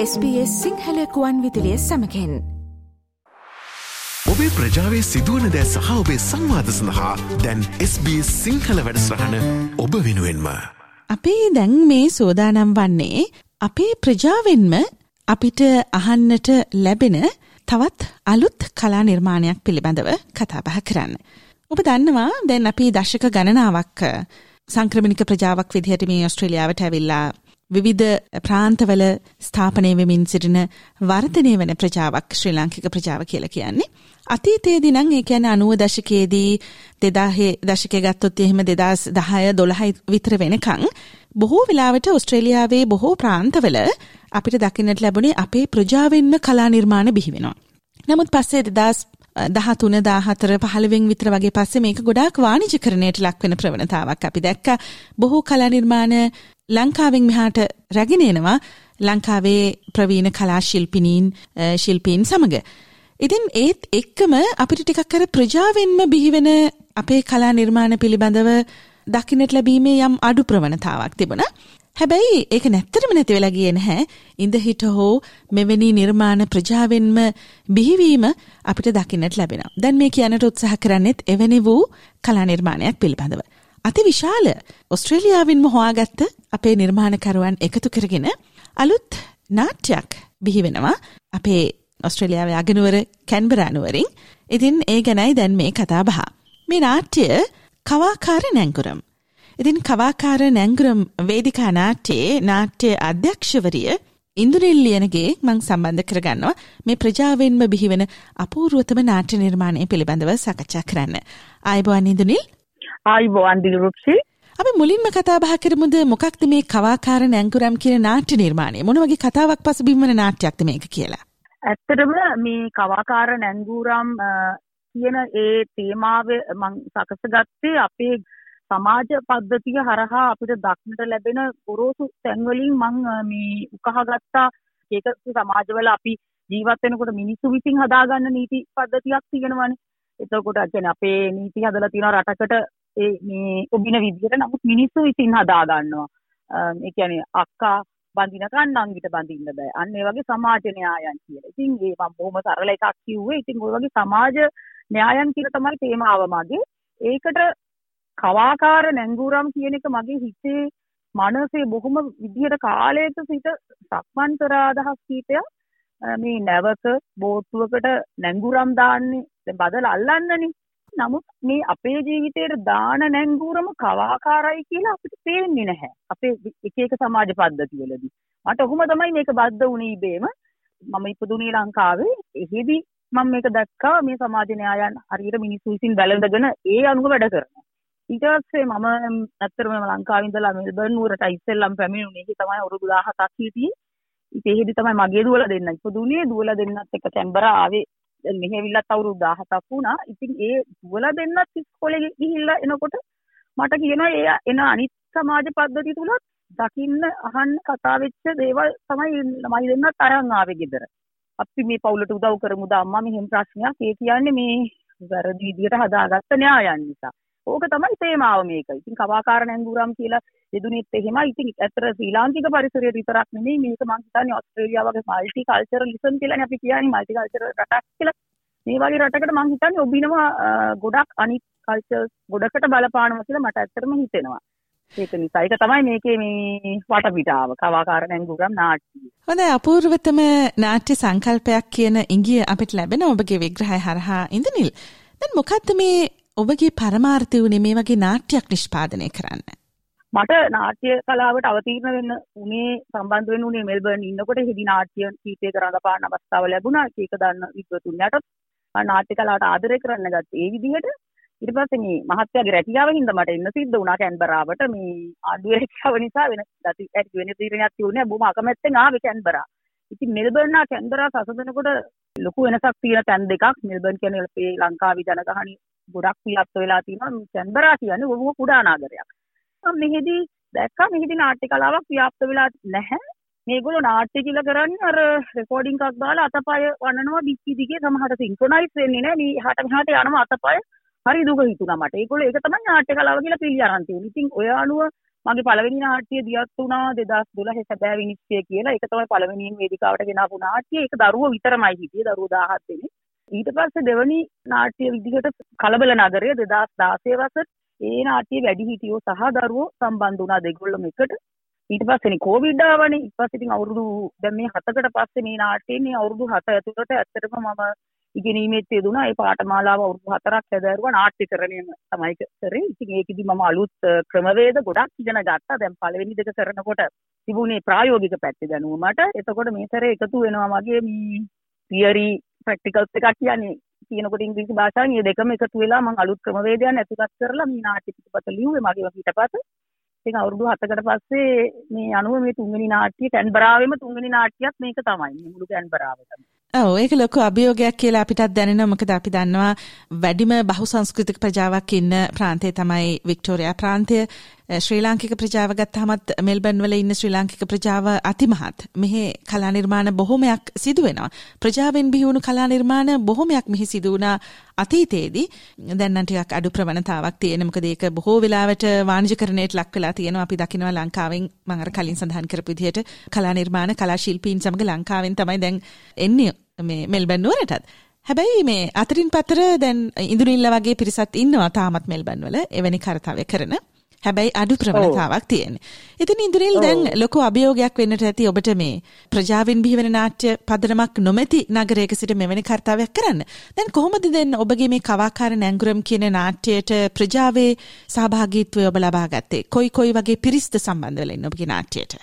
SBS සිංහලකුවන් විදිලිය සමකෙන් ඔබේ ප්‍රජාවේ සිදුවන දෑ සහ ඔබේ සංවාධ සඳහා දැන් SBS සිංහල වැඩස්රහන ඔබ වෙනුවෙන්ම. අපේ දැන් මේ සෝදානම් වන්නේ අපේ ප්‍රජාවෙන්ම අපිට අහන්නට ලැබෙන තවත් අලුත් කලා නිර්මාණයක් පිළිබඳව කතාබහ කරන්න. ඔබ දන්නවා දැන් අපි දශක ගණනාවක් සංක්‍රමණික ප්‍රජාවක් විදිහට මේ ඔස්ට්‍රේලියාවට ඇවිල්ලා විවිධ ප්‍රාන්තවල ස්ථාපනය වෙමින් සිටින වර්ධනය වන ප්‍රජාවක් ශ්‍රී ලාංකික ප්‍රජාව කියලා කියන්නේ. අතීතයේදී නම් ඒ කියන්නේ 90 දශකයේදී 2000 දශකයේ ගත්තොත් එහෙම 2010 12 විතර වෙනකන් බොහෝ වෙලාවට ඔස්ට්‍රේලියාවේ බොහෝ ප්‍රාන්තවල අපිට දකින්නට ලැබුණේ අපේ ප්‍රජාවෙන්ම කලා නිර්මාණ බිහි වෙනවා. නමුත් පස්සේ 2013 14 15 විතර වගේ පස්සේ මේක ගොඩාක් වාණිජකරණයට ලක් වෙන ප්‍රවණතාවක් අපි දැක්කා. බොහෝ කලා නිර්මාණ ලංකාවෙන් මෙහාට රැගෙන එනවා ලංකාවේ ප්‍රවීණ කලා ශිල්පිනීන් ශිල්පීන් සමග. ඉතින් ඒත් එක්කම අපිට ටිකක් අර ප්‍රජාවෙන්ම බිහිවෙන අපේ කලා නිර්මාණ පිළිබඳව දකින්නට ලැබීමේ යම් අඩු ප්‍රවණතාවක් තිබුණා. හැබැයි ඒක නැත්තටම නැති වෙලා ගියේ නැහැ. ඉඳ හිට හෝ මෙවැනි නිර්මාණ ප්‍රජාවෙන්ම බිහිවීම අපිට දකින්නට ලැබෙනවා. දැන් මේ කියන්නට උත්සාහ කරන්නෙත් එවැනි වූ කලා නිර්මාණයක් පිළිබඳව. අති විශාල ඔස්ට්‍රේලියාවින්ම හොයාගත්ත අපේ නිර්මාණකරුවන් එකතු කරගෙන අලුත් නාට්‍යයක් බිහි වෙනවා අපේ ඔස්ට්‍රේලියාවේ අගනුවර කැන්බරානුවරින් ඉතින් ඒ ගැනයි දැන් මේ කතා බහ. මේ නාට්‍ය කවාකාර නැංගුරම්. ඉතින් කවාකාර නැංගුරම් වේදිකා නාට්‍යයේ නාට්‍ය අධ්‍යක්ෂවරිය ඉන්දුනිල් ලියනගේ මං සම්බන්ධ කරගන්නවා. මේ ප්‍රජාවෙන්ම බිහිවෙන අපූර්වතම නාට්‍ය නිර්මාණය පිළිබඳව සකච්ඡා කරන්න. ආයිබෝවන් ඉන්දුනිල්. ආයිබෝවන් දිලරුක්ෂි අපි මුලින්ම කතා බහ කරමුද මොකක්ද මේ කවාකාර නැංගුරම් කියන නාට්‍ය නිර්මාණය? මොන වගේ කතාවක් පසුබිම් වන නාට්‍යයක්ද මේක කියලා? ඇත්තටම මේ කවාකාර නැංගුරම් කියන ඒ තේමාව මං සකසගත්තේ අපේ සමාජ පද්ධතිය හරහා අපිට දක්නට ලැබෙන ගොරෝසු තැන්වලින් මං මේ උකහාගත්තා ඒක සමාජවල අපි ජීවත් වෙනකොට මිනිස්සු විසින් හදාගන්න නීති පද්ධතියක් තියෙනවනේ. එතකොට කියන්නේ අපේ නීති හදලා තියෙනවා රටකට ඒ මේ ඔබින විදිහට නමුත් මිනිස්සු විසින් හදා ගන්නවා. ඒ කියන්නේ අක්කා බඳිනකන් නංගිට බඳින්න බෑ. අන්න ඒ වගේ සමාජ න්‍යායන් කියලා. ඉතින් ඒ මම බොහොම සරල එකක් කිව්වේ. ඉතින් ඔය වගේ සමාජ න්‍යායන් කියලා තමයි තේමාව මගේ. ඒකට කවාකාර නැංගුරම් කියන එක මගේ හිතේ මනසේ බොහොම විදිහට කාලයක සිට සක්මන් කර අදහස් කීපයක් මේ නැවක බෝට්ටුවකට නැංගුරම් දාන්නේ දැන් බදලා අල්ලන්නනේ නමුත් මේ අපේ ජීවිතේට දාන නැංගුරම කවාකාරයි කියලා අපිට පේන්නේ නැහැ. අපේ එක එක සමාජ පද්ධතිවලදී. මට ඔහොම තමයි මේක බද්ධ වුණේ ඉබේම. මම ඉපදුනේ ලංකාවේ. එහෙදි මම මේක දැක්කා මේ සමාජ න්‍යායන් හරියට මිනිස්සු විසින් බැලඳගෙන ඒ අනුව වැඩ කරනවා. ඊට පස්සේ මම ඇත්තටම ලංකාවේ ඉඳලා මෙල්බර්න් නුවරට ඉස්සෙල්ලම් පැමිණුනේ. ඒක තමයි අවුරුදු 17ක් හිටියේ. ඉතින් එහෙදි තමයි මගේ දුවලා දෙන්න ඉපදුනේ. දුවලා දෙන්නත් එක කැම්බරා ආවේ මෙහෙ ඇවිල්ලත් අවුරුදු 17ක් වුණා. ඉතින් ඒ දුවලා දෙන්නත් ඉස්කෝලේ ගිහිල්ලා එනකොට මට කියනවා ඒ එන අනිත් සමාජ පද්ධති තුලත් දකින්න අහන්න කතා වෙච්ච දේවල් තමයි ළමයි දෙන්නත් අරන් ආවේ ගෙදර. අපි මේ පවුලට උදව් කරමුද අම්මා මෙහෙම ප්‍රශ්නයක් ඒ කියන්නේ මේ වැරදි විදියට හදාගත්ත න්‍යායන් නිසා. ඕක තමයි තේමාව මේක. ඉතින් කවාකාර නැංගුරම් කියලා දෙදුනෙත් එහෙමයි. ඉතින් ඇත්තට ශ්‍රී ලාංකික පරිසරය විතරක් නෙමෙයි මේක මම හිතන්නේ ඕස්ට්‍රේලියාව වගේ මල්ටි කල්චරලිසම් කියලානේ අපි කියන්නේ මල්ටි කල්චරල් රටක් කියලා. මේ වගේ රටකට මම හිතන්නේ ඔබිනවා ගොඩක් අනිත් කල්චර්ස් ගොඩකට බලපානවා කියලා මට ඇත්තටම හිතෙනවා. ඒක නිසා ඒක තමයි මේකේ මේ වටපිටාව කවාකාර නැංගුරම් නාට්‍ය. හොඳයි අපූර්වතම නාට්‍ය සංකල්පයක් කියන ඉංගිය අපිට ලැබෙන ඔබගේ විග්‍රහය හරහා ඉඳනිල්. දැන් මොකද්ද මේ ඔබගේ පරමාර්ථය වුණේ මේ වගේ නාට්‍යයක් නිෂ්පාදනය කරන්න? මට නාට්‍ය කලාවට අවතීර්ණ වෙන්න උනේ සම්බන්ධ වෙන්න උනේ මෙල්බර්න් ඉන්නකොට හෙදි නාට්‍ය කීපයක රඟපාන අවස්ථාව ලැබුණා. ඒක දන්න විද්වතුන් යට නාට්‍ය කලාවට ආදරය කරන්න ගත්තේ ඒ විදිහට. ඊට පස්සේ මේ මහත්යාගේ රැකියාව හින්දා මට එන්න සිද්ධ වුණා කැන්බරාවට මේ ආණ්ඩුවේ රැකියාව නිසා වෙන ගති ඇති වෙන තීරණයක් තියුනේ බොහොම අකමැත්තෙන් ආවේ කැන්බරා. ඉතින් මෙල්බර්න් නා කැන්බරා සසඳනකොට ලොකු වෙනසක් තියෙන තැන් දෙකක්. මෙල්බර්න් කියන්නේ අපේ ලංකාවේ ජනගහනය ගොඩක් ව්‍යාප්ත වෙලා තියෙනවා. කැන්බරා කියන්නේ බොහොම කුඩා නගරයක්. මෙහිදී දැක්කා මෙහිදී නාට්‍ය කලාවක් ව්‍යාප්ත වෙලා නැහැ. මේගොල්ලෝ නාට්‍ය කියලා කරන්නේ අර රෙකෝඩින් එකක් දාලා අතපය වන්නනවා දික්කි දිගේ සමහර සින්ක්‍රොනයිස් වෙන්නේ නැහැ. මේ එහාට මෙහාට යනවා අතපය. හරි දුක හිතුණා මට. ඒගොල්ලෝ ඒක තමයි නාට්‍ය කලාව කියලා පිළි අරන් තියෙන්නේ. ඉතින් ඔය අනුව මගේ පළවෙනි නාට්‍ය දියත් වුණා 2012 සැබෑ විනිශ්චය කියලා. ඒක තමයි පළවෙනියෙන් වේදිකාවට ගෙනාපු නාට්‍ය. ඒක දරුවෝ විතරමයි හිටියේ. දරුවෝ 17 දෙනෙක්. ඊට පස්සේ දෙවනි නාට්‍ය විදිහට කලබල නගරය 2016 වසර ඒ නාට්‍ය වැඩිහිටියෝ සහ දරුවෝ සම්බන්ධ වුණා දෙගොල්ලම එකට. ඊට පස්සේනේ කොවිඩ් ආවනේ. ඊට පස්සේ ඉතින් අවුරුදු දැන් මේ 7කට පස්සේ මේ නාට්‍යයේ අවුරුදු 7 ඇතුළත ඇත්තටම මම ඉගෙනීමේත් යෙදුණා. ඒ පාඨමාලාව අවුරුදු 4ක් ඇදහරුවා නාට්‍යකරණයම තමයි කරේ. ඉතින් ඒකෙදි මම අලුත් ක්‍රමවේද ගොඩක් ඉගෙන ගත්තා. දැන් පළවෙනි දෙක කරනකොට තිබුණේ ප්‍රායෝගික පැත්තේ දැනුම මට. එතකොට මේ සැරේ එකතු වෙනවා මගේ මේ තියරි ප්‍රැක්ටිකල්ස් එකක් කියන්නේ කියනකොට ඉංග්‍රීසි භාෂාවෙන් මේ දෙකම එකතු වෙලා මම අලුත් ක්‍රමවේදයන් ඇතුළත් කරලා මේ නාට්‍ය පිටපත ලිව්වේ මගේ පිටපත ඉතින් අවුරුදු 7කට පස්සේ මේ අනුව මේ තුන්වෙනි නාට්‍ය කැන්බරාවෙම තුන්වෙනි නාට්‍යයක් මේක තමයි. මුළු කැන්බරාවටම. ඔව් ඒක ලොකු අභියෝගයක් කියලා අපිටත් දැනෙනවා. මොකද අපි දන්නවා වැඩිම බහුසංස්කෘතික ප්‍රජාවක් ඉන්න ප්‍රාන්තය තමයි වික්ටෝරියා ප්‍රාන්තය. ශ්‍රී ලාංකික ප්‍රජාව ගත්තහමත් මෙල්බන් වල ඉන්න ශ්‍රී ලාංකික ප්‍රජාව අතිමහත්. මෙහි කලා නිර්මාණ බොහොමයක් සිදු වෙනවා. ප්‍රජාවෙන් බිහි කලා නිර්මාණ බොහොමයක් මෙහි සිදු වුණා අතීතයේදී. දැන් නම් ටිකක් අඩු ප්‍රවණතාවක් තියෙන. මොකද ඒක බොහෝ වෙලාවට වාණිජකරණයට ලක් වෙලා තියෙනවා. අපි දකිනවා ලංකාවෙන් මම අර කලින් සඳහන් කරපු විදිහට කලා නිර්මාණ කලා ශිල්පීන් සමග ලංකාවෙන් තමයි දැන් එන්නේ මේ මෙල්බන් නුවරටත්. හැබැයි මේ අතරින් පතර දැන් ඉඳුනිල්ල වගේ පිරිසත් ඉන්නවා තාමත් මෙල්බන් වල එවැනි කරතාවය කරන. හැබැයි අඩු ප්‍රවණතාවක් තියෙන්නේ. ඉතින් ඉන්ද්‍රිල් දැන් ලොකු අභියෝගයක් වෙන්නට ඇති ඔබට මේ ප්‍රජාවෙන් බිහිවෙන නාට්‍ය පදනමක් නොමැති නගරයක සිට මෙවැනි කර්තව්‍යයක් කරන්න. දැන් කොහොමද දැන් ඔබගේ මේ කවාකාර නැංගුරම් කියන නාට්‍යයට ප්‍රජාවේ සහභාගීත්වය ඔබ ලබා ගත්තේ? කොයි කොයි වගේ පිරිස්ද සම්බන්ධ වෙලා ඉන්න ඔබගේ නාට්‍යයට?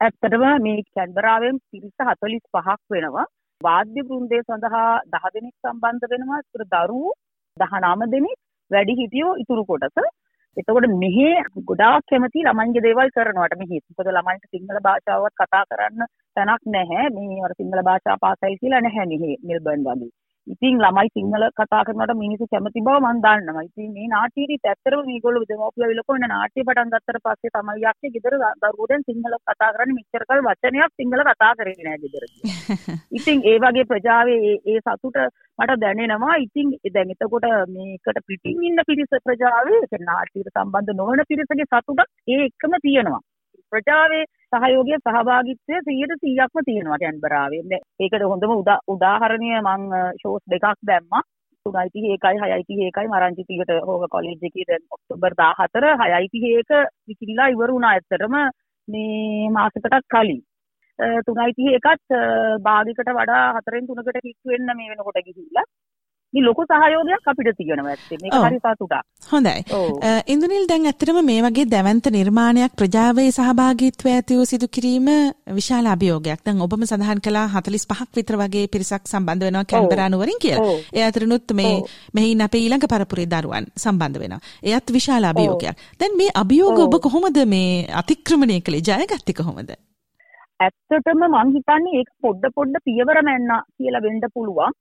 ඇත්තටම මේ කැන්බරාවෙන් පිරිස 45ක් වෙනවා. වාද්‍ය වෘන්දය සඳහා 10 දෙනෙක් සම්බන්ධ වෙනවා. ඒතර දරුවෝ 19 දෙනෙක් වැඩි හිටියෝ ඉතුරු කොටස එතකොට මෙහි ගොඩාක් කැමති ළමයින්ගේ දේවල් කරනවට මෙහි. මොකද ළමයින්ට සිංහල භාෂාවත් කතා කරන්න තැනක් නැහැ. මේ අර සිංහල භාෂා පාසල් කියලා නැහැ මෙහි මෙල්බර්න් වගේ. ඉතින් ළමයි සිංහල කතා කරනකොට මිනිස්සු කැමති බව මම දන්නවා. ඉතින් මේ නාට්‍යයේදී ඇත්තටම මේගොල්ලෝ දෙමව්පියෝ විලකෝ වෙන නාට්‍ය පටන් ගත්තට පස්සේ තමයි යක්කේ ගෙදර දරුවෝ දැන් සිංහල කතා කරන්නේ මෙච්චර කල් වචනයක් සිංහල කතා කරේ නෑ ගෙදරදී. ඉතින් ඒ වගේ ප්‍රජාවේ ඒ ඒ සතුට මට දැනෙනවා. ඉතින් දැන් එතකොට මේකට පිටින් ඉන්න පිරිස ප්‍රජාවේ නාට්‍යයට සම්බන්ධ නොවන පිරිසගේ සතුටක් ඒ එක්කම තියෙනවා. ප්‍රජාවේ සහයෝගය සහභාගිත්වය 100%ක්ම තියෙනවා කැන්බරාවේ. ඒකට හොඳම උදාහරණය මං ෂෝස් දෙකක් දැම්මා. 3:31යි 6:31යි මරංචිතියට හෝග කොලෙජ් එකේ දැන් ඔක්තෝබර් 14 6:31ක විකිලා ඉවර වුණා ඇත්තටම මේ මාසෙකටත් කලින්. 3:31ත් භාගයකට වඩා 4න් 3කට කිට්ටු වෙන්න මේ වෙනකොට ගිහිල්ලා මේ ලොකු සහයෝගයක් අපිට තියෙනවා ඇත්තේ. මේක හරි සතුටක්. හොඳයි. ඉන්දුනිල් දැන් ඇත්තටම මේ වගේ දැවැන්ත නිර්මාණයක් ප්‍රජාවේ සහභාගීත්වය ඇතිව සිදු කිරීම විශාල අභියෝගයක්. දැන් ඔබම සඳහන් කළා 45ක් විතර වගේ පිරිසක් සම්බන්ධ වෙනවා කැන්බරා නුවරින් කියලා. ඒ අතරිනුත් මේ මෙහින් අපේ ඊළඟ පරපුරේ දරුවන් සම්බන්ධ වෙනවා. එයත් විශාල අභියෝගයක්. දැන් මේ අභියෝග ඔබ කොහොමද මේ අතික්‍රමණය කළේ? ජයගත්තේ කොහොමද? ඇත්තටම මං හිතන්නේ ඒක පොඩ පොඩ පියවර මැන්න කියලා වෙන්න පුළුවන්.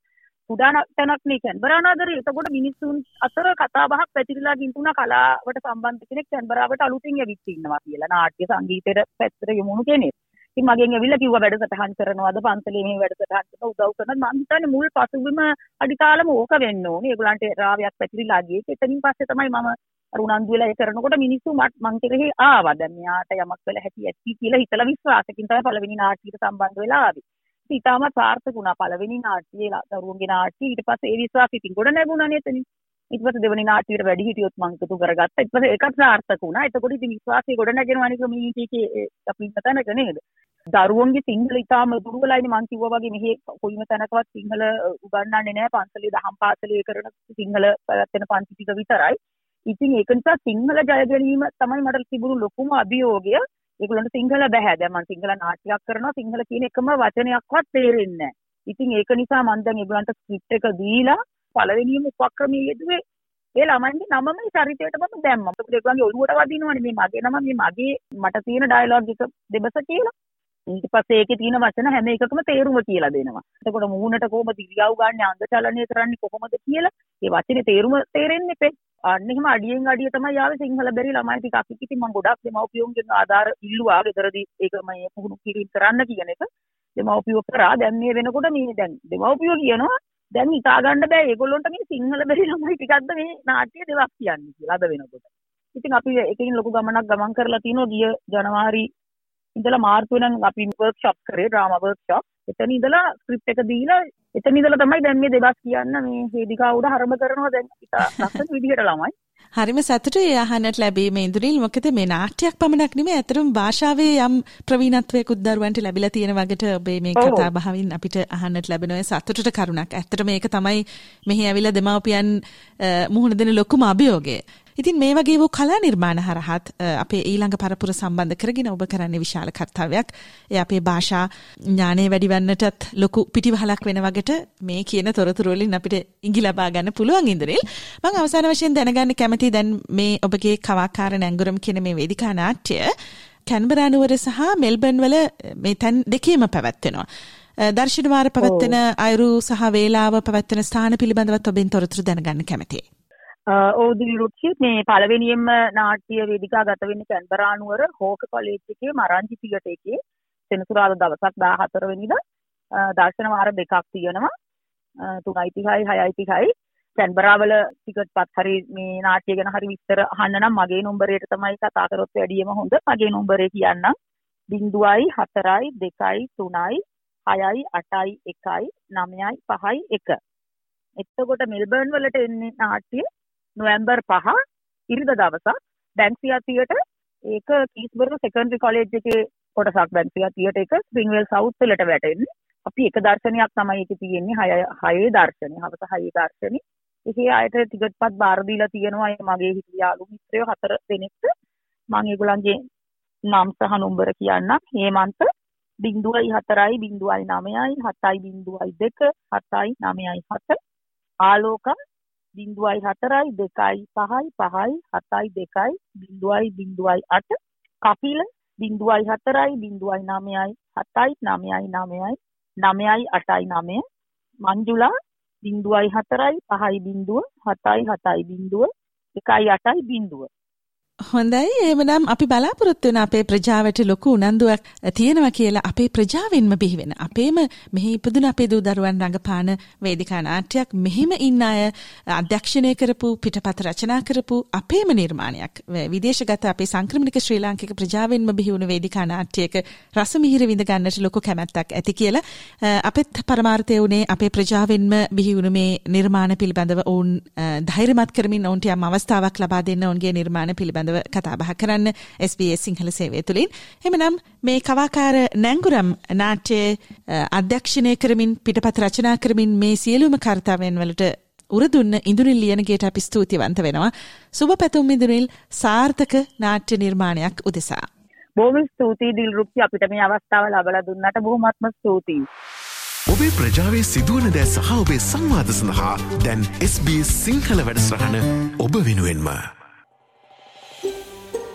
කුඩා තැනක් මේ කැන්බරානාදරේ එතකොට මිනිස්සුන් අතර කතා බහක් පැතිරිලා ගින්තුනා කලාවට සම්බන්ධ කෙනෙක් කැන්බරාවට අලුතින් ඇවිත් ඉන්නවා කියලා නාට්‍ය සංගීතයට පැත්තට යොමුණු කෙනෙක්. ඉතින් මගෙන් ඇවිල්ලා කිව්වා වැඩසටහන් කරනවාද පන්සලේ මේ වැඩසටහන් කරන උදව් කරනවාද මම හිතන්නේ මුල් පසුබිම අඩිතාලම ඕක වෙන්න ඕනේ. ඒගොල්ලන්ට රාවයක් පැතිරිලා ගියේ. එතනින් පස්සේ තමයි මම අර උනන්දු වෙලා ඒ කරනකොට මිනිස්සු මං කෙරෙහි ආවා. දැන් මෙයාට යමක් වෙලා හැටි ඇති කියලා හිතලා විශ්වාසකින් තමයි පළවෙනි නාට්‍යයට සම්බන්ධ වෙලා ආවේ. ඉතාමත් සාර්ථක වුණා. පළවෙනි නාට්‍යයේ දරුවන්ගේ නාට්‍ය ඊට පස්සේ ඒ විශ්වාසය ඉතින් ගොඩ නැගුණානේ එතනින්. ඊට පස්සේ දෙවෙනි නාට්‍යයට වැඩි හිටියොත් මම එකතු කරගත්තා. ඊට පස්සේ ඒකත් සාර්ථක වුණා. එතකොට ඉතින් විශ්වාසය ගොඩ නැගෙනවනේ කමියුනිටියේ අපි ඉන්න තැනක නේද? දරුවන්ගේ සිංහල ඉතාම දුර්වලයිනේ මං කිව්වා වගේ මෙහි කොයිම තැනකවත් සිංහල උගන්වන්නේ නැහැ. පන්සලේ දහම් පාසලේ කරන සිංහල පැවැත්වෙන පන්ති ටික විතරයි. ඉතින් ඒක නිසා සිංහල ජය ගැනීම තමයි මට තිබුණු ලොකුම අභියෝගය. ඒගොල්ලන්ට සිංහල බෑ. දැන් මම සිංහල නාට්‍යයක් කරනවා සිංහල කියන එකම වචනයක්වත් තේරෙන්නේ නැහැ. ඉතින් ඒක නිසා මම දැන් ඒගොල්ලන්ට ස්ක්‍රිප්ට් එක දීලා පළවෙනියම උපක්‍රමයේ යෙදුවේ ඒ ළමයින්ගේ නමම චරිතයට මම දැම්මා. මොකද ඒගොල්ලන්ගේ ඔළුවට වදිනවනේ මේ මගේ නම මේ මගේ මට තියෙන ඩයලොග් එක දෙබස කියලා. ඊට පස්සේ ඒකේ තියෙන වචන හැම එකකම තේරුම කියලා දෙනවා. එතකොට මූණට කොහොමද ඉරියව් ගන්න අංග චලනය කරන්නේ කොහොමද කියලා ඒ වචනේ තේරුම තේරෙන්නේ අන්න එහෙම අඩියෙන් අඩිය තමයි ආවේ. සිංහල බැරි ළමයි ටිකක් ඉතින් මම ගොඩක් දෙමව්පියන්ගෙන් ආධාර ඉල්ලුවා ගෙදරදී ඒක මම පුහුණු කිරීම කරන්න කියන එක. දෙමව්පියෝ කරා. දැන් මේ වෙනකොට මේ දැන් දෙමව්පියෝ කියනවා දැන් හිතා ගන්න බෑ. ඒගොල්ලොන්ට මේ සිංහල බැරි ළමයි ටිකක්ද මේ නාට්‍ය දෙකක් කියන්නේ? කියලා අද වෙනකොට. ඉතින් අපි එකකින් ලොකු ගමනක් ගමන් කරලා තිනවා ගිය ජනවාරි ඉඳලා මාර්තු වෙනකන් අපි වර්ක්ෂොප් කරේ ඩ්‍රාමා වර්ක්ෂොප්. එතන ඉඳලා ස්ක්‍රිප්ට් එක දීලා එතන ඉඳලා තමයි දැන් මේ දෙබස් කියන්න මේ වේදිකාව උඩ හරඹ කරනවා දැන් ඉතා ලස්සන විදිහට ළමයි. හරිම සතුටුයි අහන්නට ලැබීම ඉඳුරිල් මොකද මේ නාට්‍යයක් පමණක් නෙමෙයි අතරම භාෂාවේ යම් ප්‍රවීණත්වයකුත් දරුවන්ට ලැබිලා තියෙන වගේට ඔබේ මේ කතා බහවින් අපිට අහන්නට ලැබෙන ඔය සතුටට කරුණක්. ඇත්තට මේක තමයි මෙහි ඇවිල්ලා දෙමව්පියන් මුහුණ දෙන ලොකුම අභියෝගය. ඉතින් මේ වගේ වූ කලා නිර්මාණ හරහත් අපේ ඊළඟ පරපුර සම්බන්ධ කරගෙන ඔබ කරන්නේ විශාල කර්තව්‍යයක්. ඒ අපේ භාෂා ඥානය වැඩිවන්නටත් ලොකු පිටිවහලක් වෙන වගේට මේ කියන තොරතුරු වලින් අපිට ඉඟි ලබා ගන්න පුළුවන් ඉන්ද්‍රල්. මම අවසාන වශයෙන් දැනගන්න කැමතියි දැන් මේ ඔබගේ කවාකාර නැංගුරම් කියන මේ වේදිකා නාට්‍ය කැන්බරා නුවර සහ මෙල්බර්න් වල මේ තැන් දෙකේම පැවැත්වෙනවා. දර්ශන වාර පැවැත්වෙන අයුරු සහ වේලාව පැවැත්වෙන ස්ථාන පිළිබඳවත් ඔබෙන් තොරතුරු දැනගන්න කැමතියි. ඕදි රුක්ෂි මේ පළවෙනියෙන්ම නාට්‍ය වේදිකා ගත වෙන්නේ කැන්බරානුවර හෝක කොලේජ් එකේ මරංචි තියටර් එකේ සෙනසුරාදා දවසක් 14 වෙනිදා. දර්ශන වාර දෙකක් තියෙනවා. 3යි 30යි 6යි 30යි කැන්බරාවල ටිකට් පත් හරි මේ නාට්‍ය ගැන හරි විස්තර අහන්න නම් මගේ නම්බරයට තමයි කතා කරොත් වැඩියම හොඳ. මගේ නම්බරේ කියන්නම්. 0යි 4යි 2යි 3යි 6යි 8යි 1යි 9යි 5යි 1 එතකොට මෙල්බර්න් වලට එන්නේ නාට්‍ය නොවැම්බර් පහ ඉරිද දවසක් බැංසියා තියට ඒක කීස්බර්ග සෙකන්ඩරි කොලේජ් එකේ කොටසක් බැංසියා තියට එක ස්ප්‍රින්ග්වෙල් සවුත් වලට වැටෙන්නේ. අපි එක දර්ශනයක් තමයි ඒකේ තියෙන්නේ හය හයේ දර්ශනය හවස හයේ දර්ශනේ. ඒකේ අයට ටිකට් පත් බාර දීලා තියෙනවා මගේ හිටිය යාළු මිත්‍රයෝ හතර දෙනෙක්ට. මම ඒගොල්ලන්ගේ නම් සහ නම්බර කියන්නම්. හේමන්ත බිඳුවයි හතරයි බිඳුවයි නමයයි හතයි බිඳුවයි දෙක හතයි නමයයි හත. ආලෝක බිඳුවයි හතරයි දෙකයි පහයි පහයි හතයි දෙකයි බිඳුවයි බිඳුවයි අට කපිල බිඳුවයි හතරයි බිඳුවයි නමයයි හතයි නමයයි නමයයි නමයයි අටයි නමය මංජුලා බිඳුවයි හතරයි පහයි බිඳුව හතයි හතයි බිඳුව එකයි අටයි බිඳුව හොඳයි. එහෙමනම් අපි බලාපොරොත්තු වෙන අපේ ප්‍රජාවට ලොකු උනන්දුවක් තියෙනවා කියලා අපේ ප්‍රජාවෙන්ම බිහිවෙන අපේම මෙහි ඉපදුන අපේ දූ දරුවන් රඟපාන වේදිකා නාට්‍යයක් මෙහිම ඉන්න අය අධ්‍යක්ෂණය කරපු පිටපත රචනා කරපු අපේම නිර්මාණයක්. විදේශගත අපේ සංක්‍රමණික ශ්‍රී ලාංකික ප්‍රජාවෙන්ම බිහි වුණු වේදිකා නාට්‍යයක රස මිහිර විඳ ගන්නට ලොකු කැමැත්තක් ඇති කියලා අපෙත් පරමාර්ථය උනේ අපේ ප්‍රජාවෙන්ම බිහි වුණු මේ නිර්මාණ පිළිබඳව ඔවුන් ධෛර්යමත් කරමින් ඔවුන්ට යම් අවස්ථාවක් ලබා දෙන්න ඔවුන්ගේ නිර්මාණ පිළිබඳව පිළිබඳව කතා බහ කරන්න SBS සිංහල සේවය තුළින්. එමනම් මේ කවාකාර නැංගුරම් නාට්‍යයේ අධ්‍යක්ෂණය කරමින් පිටපත රචනා කරමින් මේ සියලුම කර්තාවයන් වලට උරදුන්න ඉඳුරිල් ලියනගේට අපි ස්තුතිවන්ත වෙනවා. සුබ පැතුම් ඉඳුරිල් සාර්ථක නාට්‍ය නිර්මාණයක් උදෙසා. බොහොම ස්තුතියි දිල්රුක්ති අපිට මේ අවස්ථාව ලබලා දුන්නට බොහොමත්ම ස්තුතියි. ඔබේ ප්‍රජාවේ සිදුවන දෑ සහ ඔබේ සංවාද සඳහා දැන් SBS සිංහල වැඩස්රහන ඔබ වෙනුවෙන්ම.